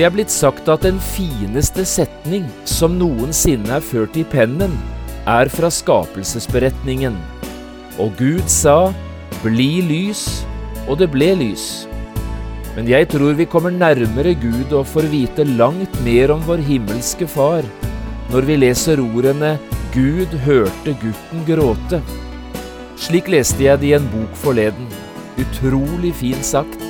Det er blitt sagt at den fineste setning som noensinne er ført i pennen, er fra skapelsesberetningen. Og Gud sa, bli lys, og det ble lys. Men jeg tror vi kommer nærmere Gud og får vite langt mer om vår himmelske Far når vi leser ordene Gud hørte gutten gråte. Slik leste jeg det i en bok forleden. Utrolig fint sagt.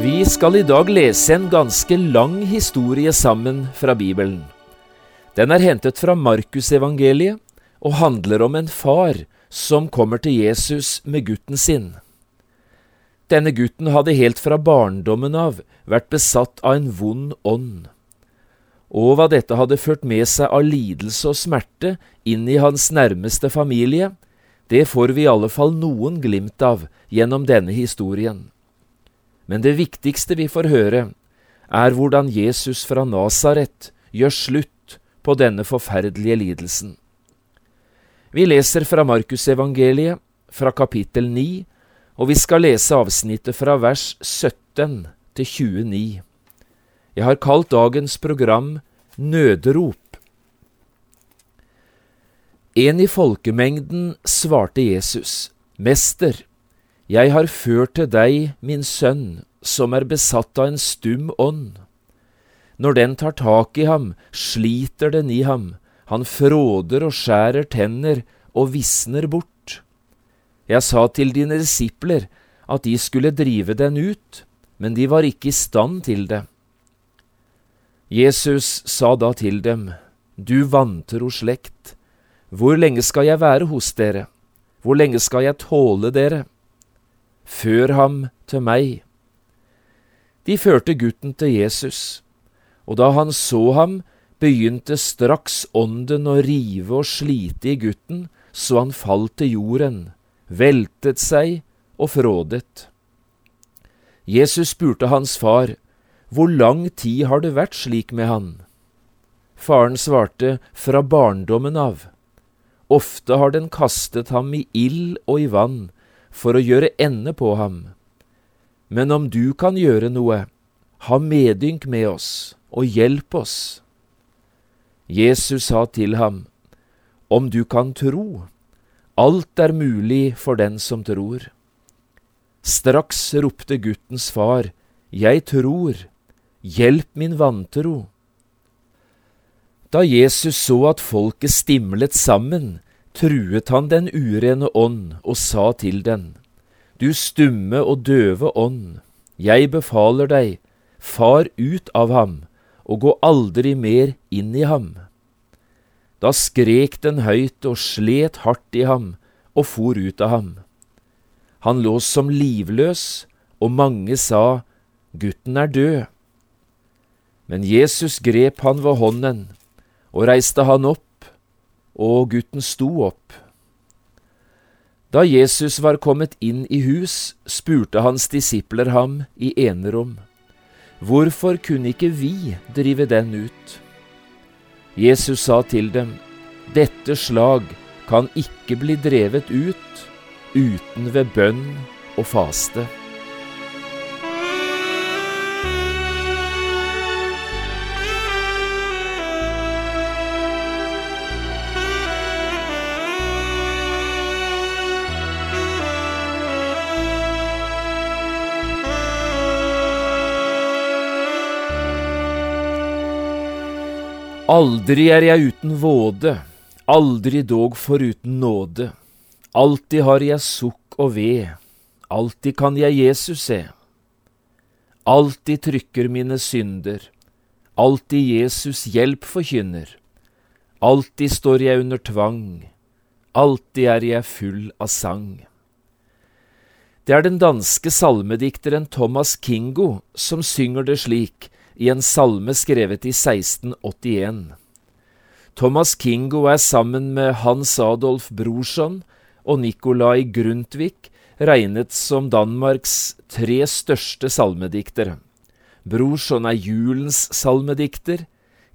Vi skal i dag lese en ganske lang historie sammen fra Bibelen. Den er hentet fra Markusevangeliet og handler om en far som kommer til Jesus med gutten sin. Denne gutten hadde helt fra barndommen av vært besatt av en vond ånd. Og hva dette hadde ført med seg av lidelse og smerte inn i hans nærmeste familie, det får vi i alle fall noen glimt av gjennom denne historien. Men det viktigste vi får høre, er hvordan Jesus fra Nasaret gjør slutt på denne forferdelige lidelsen. Vi leser fra Markusevangeliet, fra kapittel 9, og vi skal lese avsnittet fra vers 17 til 29. Jeg har kalt dagens program Nødrop. En i folkemengden svarte Jesus, Mester, jeg har ført til deg min sønn, som er besatt av en stum ånd. Når den tar tak i ham, sliter den i ham, han fråder og skjærer tenner og visner bort. Jeg sa til dine disipler at de skulle drive den ut, men de var ikke i stand til det. Jesus sa da til dem, Du vantro slekt, hvor lenge skal jeg være hos dere, hvor lenge skal jeg tåle dere? Før ham til meg. De førte gutten til Jesus, og da han så ham, begynte straks ånden å rive og slite i gutten, så han falt til jorden, veltet seg og frådet. Jesus spurte hans far, Hvor lang tid har det vært slik med han? Faren svarte, Fra barndommen av. Ofte har den kastet ham i ild og i vann, for å gjøre ende på ham. Men om du kan gjøre noe, ha medynk med oss og hjelp oss. Jesus sa til ham, Om du kan tro, alt er mulig for den som tror. Straks ropte guttens far, Jeg tror, hjelp min vantro. Da Jesus så at folket stimlet sammen, truet han den urene ånd og sa til den, Du stumme og døve ånd, jeg befaler deg, far ut av ham, og gå aldri mer inn i ham. Da skrek den høyt og slet hardt i ham og for ut av ham. Han lå som livløs, og mange sa, Gutten er død. Men Jesus grep han ved hånden og reiste han opp og gutten sto opp. Da Jesus var kommet inn i hus, spurte hans disipler ham i enerom, Hvorfor kunne ikke vi drive den ut? Jesus sa til dem, Dette slag kan ikke bli drevet ut uten ved bønn og faste. Aldri er jeg uten våde, aldri dog foruten nåde. Alltid har jeg sukk og ved, alltid kan jeg Jesus se. Alltid trykker mine synder, alltid Jesus hjelp forkynner. Alltid står jeg under tvang, alltid er jeg full av sang. Det er den danske salmedikteren Thomas Kingo som synger det slik i en salme skrevet i 1681. Thomas Kingo er sammen med Hans Adolf Brorson og Nikolai Grundtvig regnet som Danmarks tre største salmediktere. Brorson er julens salmedikter,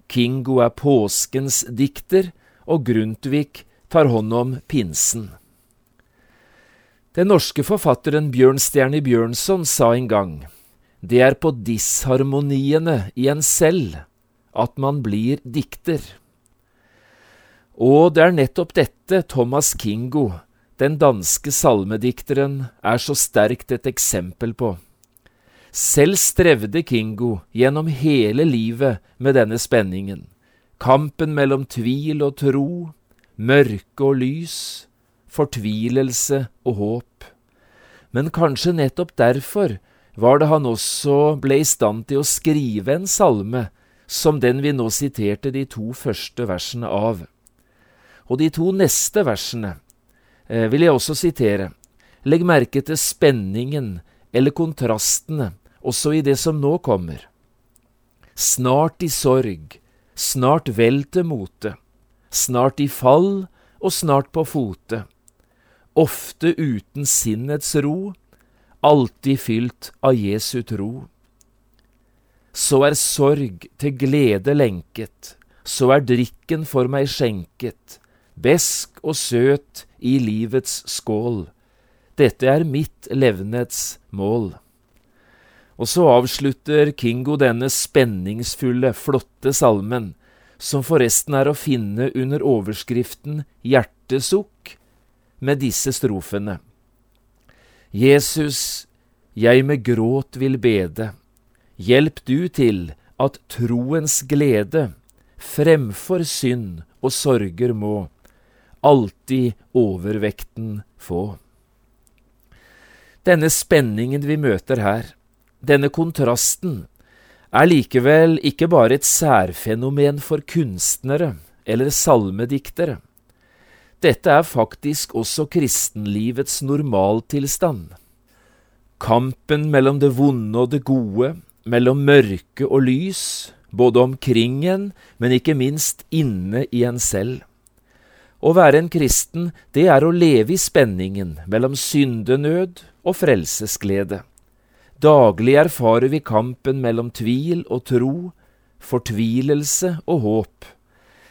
Kingo er påskens dikter, og Grundtvig tar hånd om pinsen. Den norske forfatteren Bjørnstjerne Bjørnson sa en gang det er på disharmoniene i en selv at man blir dikter. Og det er nettopp dette Thomas Kingo, den danske salmedikteren, er så sterkt et eksempel på. Selv strevde Kingo gjennom hele livet med denne spenningen, kampen mellom tvil og tro, mørke og lys, fortvilelse og håp. Men kanskje nettopp derfor var det han også ble i stand til å skrive en salme som den vi nå siterte de to første versene av. Og de to neste versene eh, vil jeg også sitere. Legg merke til spenningen eller kontrastene også i det som nå kommer. Snart i sorg, snart vel til mote, snart i fall og snart på fote ofte uten sinnets ro, alltid fylt av Jesu tro. Så er sorg til glede lenket, så er drikken for meg skjenket, besk og søt i livets skål. Dette er mitt levnets mål. Og så avslutter Kingo denne spenningsfulle, flotte salmen, som forresten er å finne under overskriften Hjertesukk med disse strofene. Jesus, jeg med gråt vil bede, hjelp du til at troens glede fremfor synd og sorger må alltid overvekten få. Denne spenningen vi møter her, denne kontrasten, er likevel ikke bare et særfenomen for kunstnere eller salmediktere. Dette er faktisk også kristenlivets normaltilstand. Kampen mellom det vonde og det gode, mellom mørke og lys, både omkring en, men ikke minst inne i en selv. Å være en kristen, det er å leve i spenningen mellom syndenød og frelsesglede. Daglig erfarer vi kampen mellom tvil og tro, fortvilelse og håp.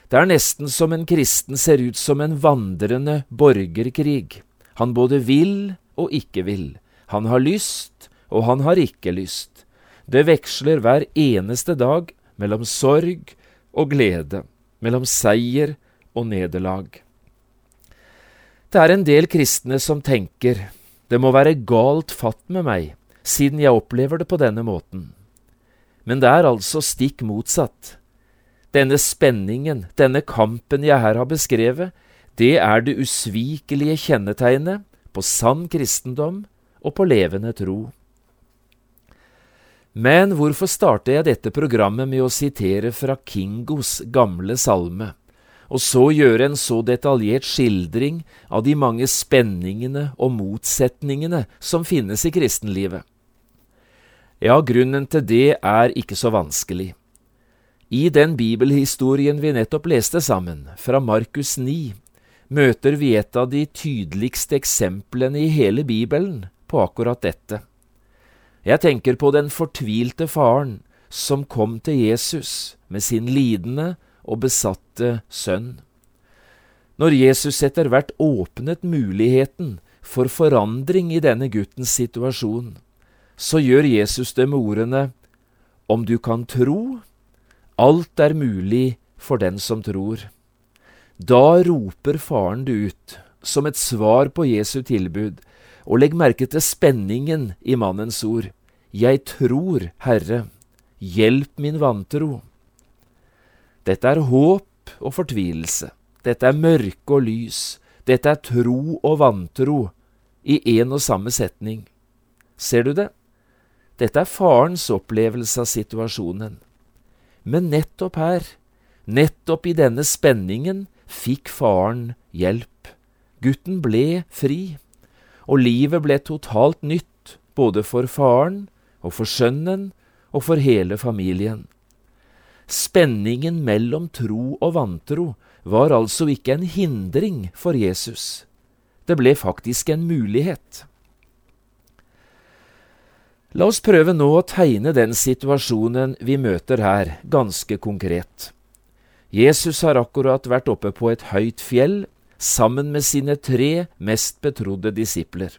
Det er nesten som en kristen ser ut som en vandrende borgerkrig. Han både vil og ikke vil. Han har lyst, og han har ikke lyst. Det veksler hver eneste dag mellom sorg og glede, mellom seier og nederlag. Det er en del kristne som tenker det må være galt fatt med meg, siden jeg opplever det på denne måten. Men det er altså stikk motsatt. Denne spenningen, denne kampen jeg her har beskrevet, det er det usvikelige kjennetegnet på sann kristendom og på levende tro. Men hvorfor starter jeg dette programmet med å sitere fra Kingos gamle salme, og så gjøre en så detaljert skildring av de mange spenningene og motsetningene som finnes i kristenlivet? Ja, grunnen til det er ikke så vanskelig. I den bibelhistorien vi nettopp leste sammen, fra Markus 9, møter vi et av de tydeligste eksemplene i hele Bibelen på akkurat dette. Jeg tenker på den fortvilte faren som kom til Jesus med sin lidende og besatte sønn. Når Jesus etter hvert åpnet muligheten for forandring i denne guttens situasjon, så gjør Jesus det med ordene Om du kan tro, Alt er mulig for den som tror. Da roper faren det ut, som et svar på Jesu tilbud, og legg merke til spenningen i mannens ord. Jeg tror, Herre, hjelp min vantro. Dette er håp og fortvilelse. Dette er mørke og lys. Dette er tro og vantro i en og samme setning. Ser du det? Dette er farens opplevelse av situasjonen. Men nettopp her, nettopp i denne spenningen, fikk faren hjelp. Gutten ble fri, og livet ble totalt nytt, både for faren og for sønnen og for hele familien. Spenningen mellom tro og vantro var altså ikke en hindring for Jesus. Det ble faktisk en mulighet. La oss prøve nå å tegne den situasjonen vi møter her, ganske konkret. Jesus har akkurat vært oppe på et høyt fjell sammen med sine tre mest betrodde disipler.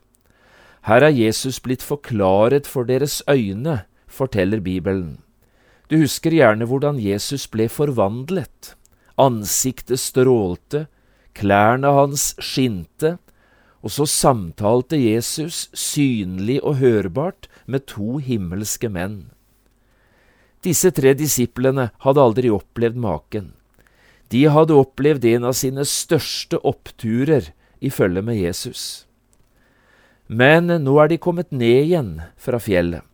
Her er Jesus blitt forklaret for deres øyne, forteller Bibelen. Du husker gjerne hvordan Jesus ble forvandlet. Ansiktet strålte, klærne hans skinte, og så samtalte Jesus synlig og hørbart med to himmelske menn. Disse tre disiplene hadde aldri opplevd maken. De hadde opplevd en av sine største oppturer i følge med Jesus. Men nå er de kommet ned igjen fra fjellet,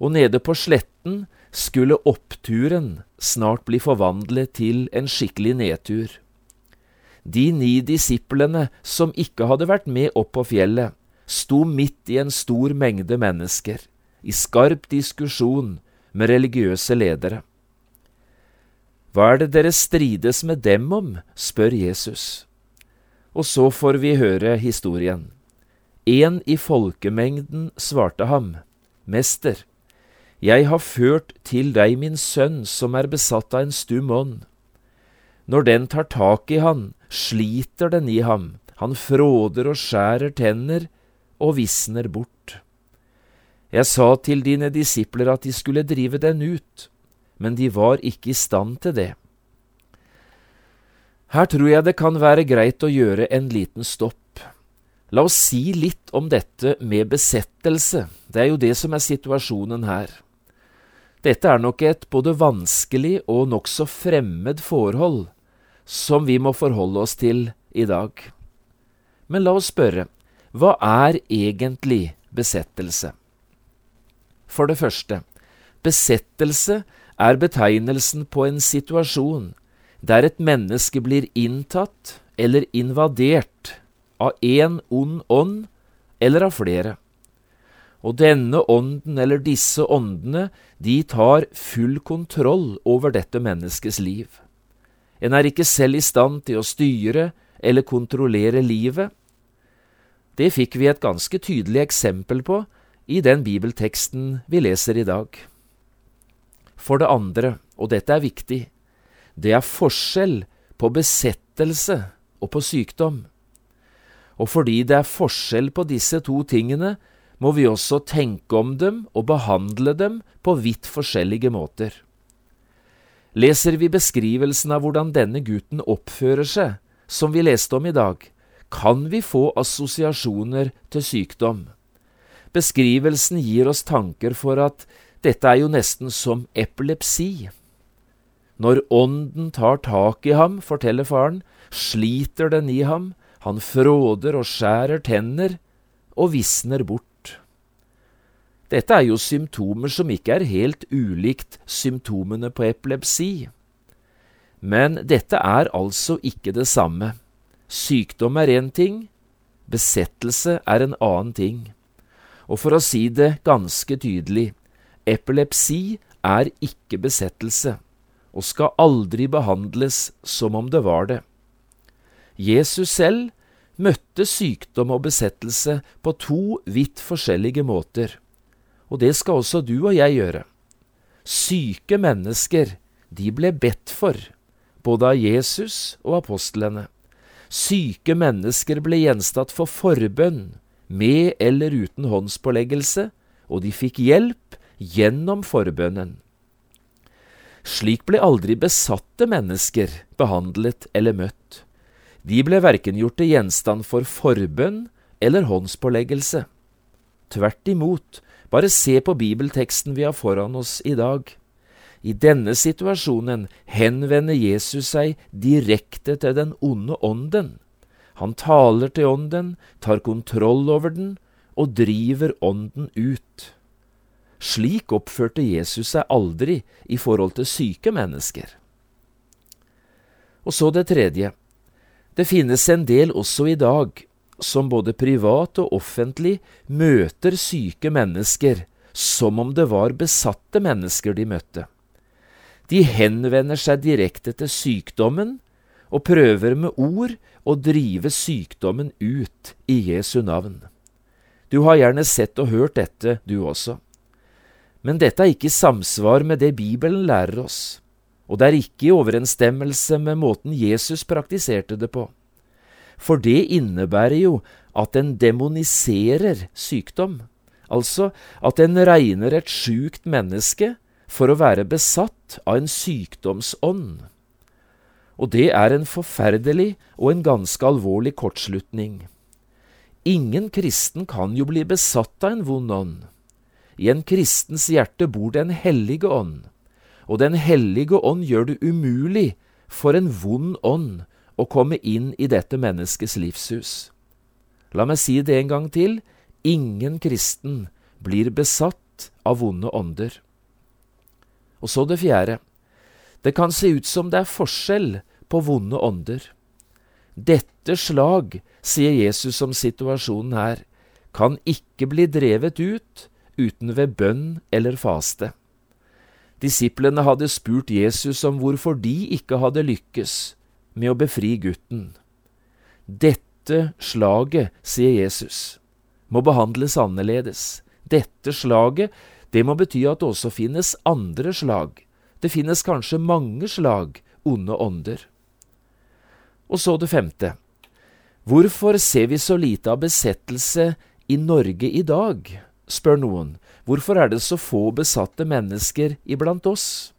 og nede på sletten skulle oppturen snart bli forvandlet til en skikkelig nedtur. De ni disiplene som ikke hadde vært med opp på fjellet, sto midt i en stor mengde mennesker, i skarp diskusjon med religiøse ledere. Hva er det dere strides med dem om? spør Jesus. Og så får vi høre historien. En i folkemengden svarte ham, Mester, jeg har ført til deg min sønn som er besatt av en stum ånd. Når den tar tak i han, sliter den i ham, han fråder og skjærer tenner og visner bort. Jeg sa til dine disipler at de skulle drive den ut, men de var ikke i stand til det. Her tror jeg det kan være greit å gjøre en liten stopp. La oss si litt om dette med besettelse, det er jo det som er situasjonen her. Dette er nok et både vanskelig og nokså fremmed forhold som vi må forholde oss til i dag. Men la oss spørre, hva er egentlig besettelse? For det første, besettelse er betegnelsen på en situasjon der et menneske blir inntatt eller invadert av én ond ånd eller av flere. Og denne ånden eller disse åndene, de tar full kontroll over dette menneskets liv. En er ikke selv i stand til å styre eller kontrollere livet. Det fikk vi et ganske tydelig eksempel på i den bibelteksten vi leser i dag. For det andre, og dette er viktig, det er forskjell på besettelse og på sykdom. Og fordi det er forskjell på disse to tingene, må vi også tenke om dem og behandle dem på vidt forskjellige måter. Leser vi beskrivelsen av hvordan denne gutten oppfører seg, som vi leste om i dag, kan vi få assosiasjoner til sykdom. Beskrivelsen gir oss tanker for at dette er jo nesten som epilepsi. Når ånden tar tak i ham, forteller faren, sliter den i ham, han fråder og skjærer tenner og visner bort. Dette er jo symptomer som ikke er helt ulikt symptomene på epilepsi. Men dette er altså ikke det samme. Sykdom er én ting, besettelse er en annen ting. Og for å si det ganske tydelig, Epilepsi er ikke besettelse, og skal aldri behandles som om det var det. Jesus selv møtte sykdom og besettelse på to vidt forskjellige måter, og det skal også du og jeg gjøre. Syke mennesker, de ble bedt for, både av Jesus og apostlene. Syke mennesker ble gjenstand for forbønn, med eller uten håndspåleggelse, og de fikk hjelp gjennom forbønnen. Slik ble aldri besatte mennesker behandlet eller møtt. De ble verken gjort til gjenstand for forbønn eller håndspåleggelse. Tvert imot, bare se på bibelteksten vi har foran oss i dag. I denne situasjonen henvender Jesus seg direkte til den onde ånden. Han taler til ånden, tar kontroll over den og driver ånden ut. Slik oppførte Jesus seg aldri i forhold til syke mennesker. Og så det tredje. Det finnes en del også i dag som både privat og offentlig møter syke mennesker som om det var besatte mennesker de møtte. De henvender seg direkte til sykdommen og prøver med ord å drive sykdommen ut i Jesu navn. Du har gjerne sett og hørt dette, du også. Men dette er ikke i samsvar med det Bibelen lærer oss, og det er ikke i overensstemmelse med måten Jesus praktiserte det på. For det innebærer jo at en demoniserer sykdom, altså at en regner et sjukt menneske for å være besatt av en sykdomsånd. Og det er en forferdelig og en ganske alvorlig kortslutning. Ingen kristen kan jo bli besatt av en vond ånd. I en kristens hjerte bor Den hellige ånd, og Den hellige ånd gjør det umulig for en vond ånd å komme inn i dette menneskets livshus. La meg si det en gang til, ingen kristen blir besatt av vonde ånder. Og så det fjerde. Det kan se ut som det er forskjell på vonde ånder. Dette slag, sier Jesus om situasjonen her, kan ikke bli drevet ut uten ved bønn eller faste. Disiplene hadde spurt Jesus om hvorfor de ikke hadde lykkes med å befri gutten. Dette slaget, sier Jesus, må behandles annerledes. Dette slaget, det må bety at det også finnes andre slag. Det finnes kanskje mange slag onde ånder. Og så det femte. Hvorfor ser vi så lite av besettelse i Norge i dag, spør noen. Hvorfor er det så få besatte mennesker iblant oss?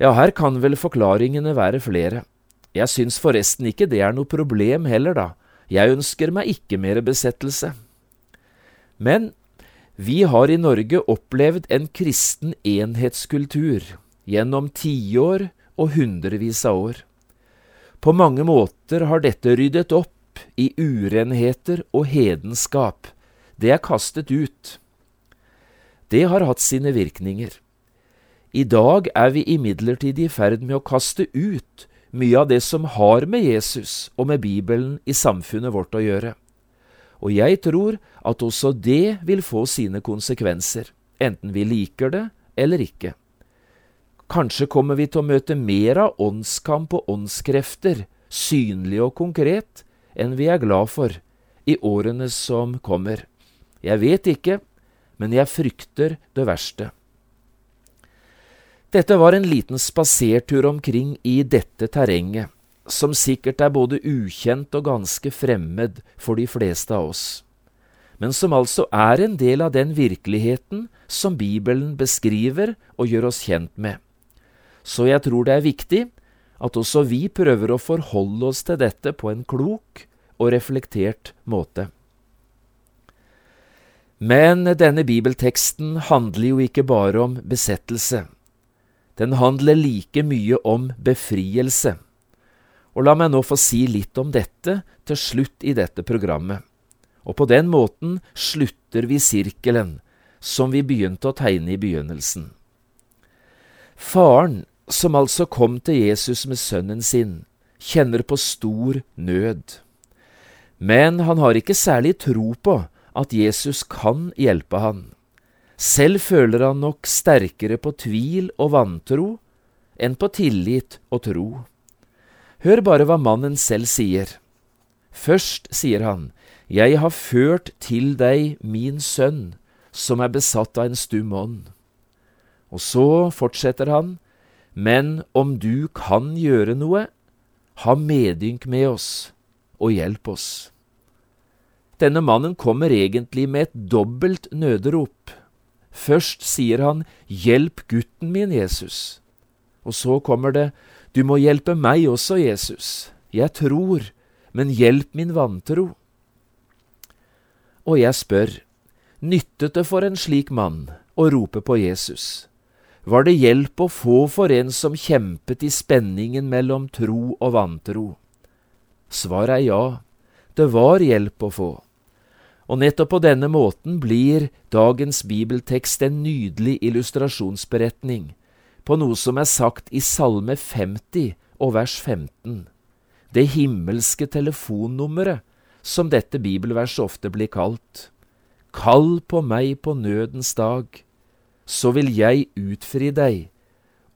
Ja, her kan vel forklaringene være flere. Jeg syns forresten ikke det er noe problem heller, da. Jeg ønsker meg ikke mer besettelse. Men vi har i Norge opplevd en kristen enhetskultur gjennom tiår og hundrevis av år. På mange måter har dette ryddet opp i urenheter og hedenskap. Det er kastet ut. Det har hatt sine virkninger. I dag er vi imidlertid i ferd med å kaste ut mye av det som har med Jesus og med Bibelen i samfunnet vårt å gjøre. Og jeg tror at også det vil få sine konsekvenser, enten vi liker det eller ikke. Kanskje kommer vi til å møte mer av åndskamp og åndskrefter, synlig og konkret, enn vi er glad for i årene som kommer. Jeg vet ikke, men jeg frykter det verste. Dette var en liten spasertur omkring i dette terrenget, som sikkert er både ukjent og ganske fremmed for de fleste av oss, men som altså er en del av den virkeligheten som Bibelen beskriver og gjør oss kjent med så jeg tror det er viktig at også vi prøver å forholde oss til dette på en klok og reflektert måte. Men denne bibelteksten handler jo ikke bare om besettelse. Den handler like mye om befrielse. Og la meg nå få si litt om dette til slutt i dette programmet. Og på den måten slutter vi sirkelen som vi begynte å tegne i begynnelsen. Faren som altså kom til Jesus med sønnen sin, kjenner på stor nød. Men han har ikke særlig tro på at Jesus kan hjelpe han. Selv føler han nok sterkere på tvil og vantro enn på tillit og tro. Hør bare hva mannen selv sier. Først sier han, Jeg har ført til deg min sønn, som er besatt av en stum ånd. Og så fortsetter han, men om du kan gjøre noe, ha medynk med oss og hjelp oss. Denne mannen kommer egentlig med et dobbelt nøderop. Først sier han Hjelp gutten min, Jesus. Og så kommer det Du må hjelpe meg også, Jesus. Jeg tror, men hjelp min vantro. Og jeg spør, nyttet det for en slik mann å rope på Jesus? var det hjelp å få for en som kjempet i spenningen mellom tro og vantro? Svaret er ja, det var hjelp å få. Og nettopp på denne måten blir dagens bibeltekst en nydelig illustrasjonsberetning på noe som er sagt i Salme 50 og vers 15, det himmelske telefonnummeret som dette bibelverset ofte blir kalt. Kall på meg på nødens dag, så vil jeg utfri deg,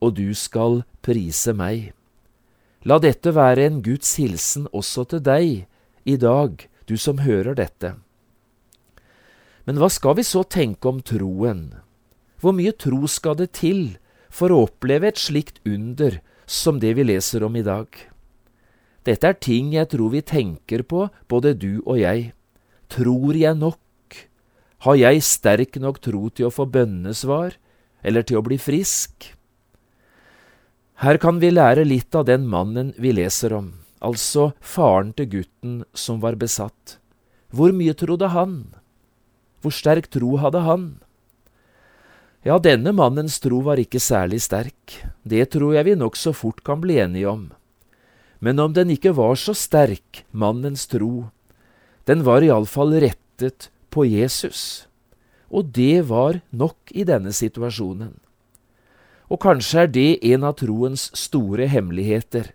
og du skal prise meg. La dette være en Guds hilsen også til deg i dag, du som hører dette. Men hva skal vi så tenke om troen? Hvor mye tro skal det til for å oppleve et slikt under som det vi leser om i dag? Dette er ting jeg tror vi tenker på, både du og jeg. Tror jeg nok? Har jeg sterk nok tro til å få bønnesvar, eller til å bli frisk? Her kan vi lære litt av den mannen vi leser om, altså faren til gutten som var besatt. Hvor mye trodde han? Hvor sterk tro hadde han? Ja, denne mannens tro var ikke særlig sterk, det tror jeg vi nokså fort kan bli enige om. Men om den ikke var så sterk, mannens tro, den var iallfall rettet på Jesus, og det var nok i denne situasjonen. Og kanskje er det en av troens store hemmeligheter.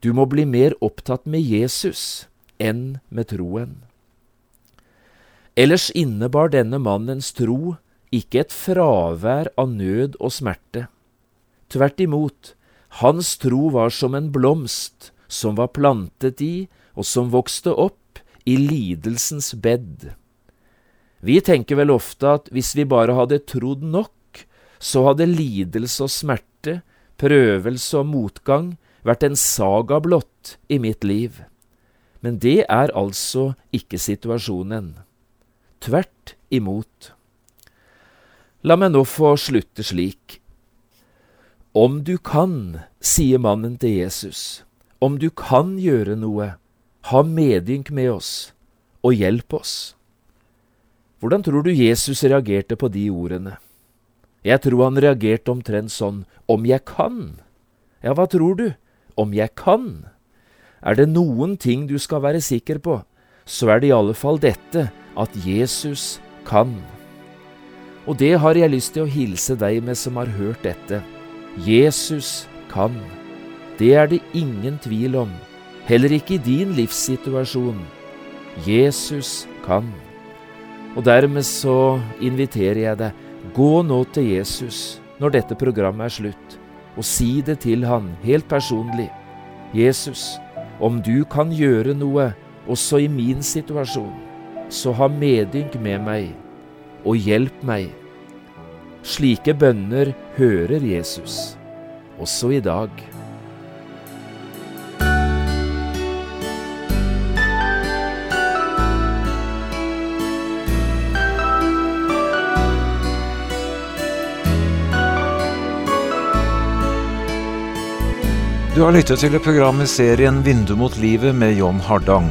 Du må bli mer opptatt med Jesus enn med troen. Ellers innebar denne mannens tro ikke et fravær av nød og smerte. Tvert imot, hans tro var som en blomst som var plantet i og som vokste opp i lidelsens bed. Vi tenker vel ofte at hvis vi bare hadde trodd nok, så hadde lidelse og smerte, prøvelse og motgang vært en saga blott i mitt liv. Men det er altså ikke situasjonen. Tvert imot. La meg nå få slutte slik. Om du kan, sier mannen til Jesus, om du kan gjøre noe, ha medynk med oss og hjelp oss. Hvordan tror du Jesus reagerte på de ordene? Jeg tror han reagerte omtrent sånn, om jeg kan. Ja, hva tror du? Om jeg kan? Er det noen ting du skal være sikker på, så er det i alle fall dette, at Jesus kan. Og det har jeg lyst til å hilse deg med som har hørt dette. Jesus kan. Det er det ingen tvil om, heller ikke i din livssituasjon. Jesus kan. Og dermed så inviterer jeg deg, gå nå til Jesus når dette programmet er slutt, og si det til han helt personlig. Jesus, om du kan gjøre noe også i min situasjon, så ha medynk med meg og hjelp meg. Slike bønner hører Jesus, også i dag. Du har lyttet til programmet serien Vindu mot livet med John Hardang.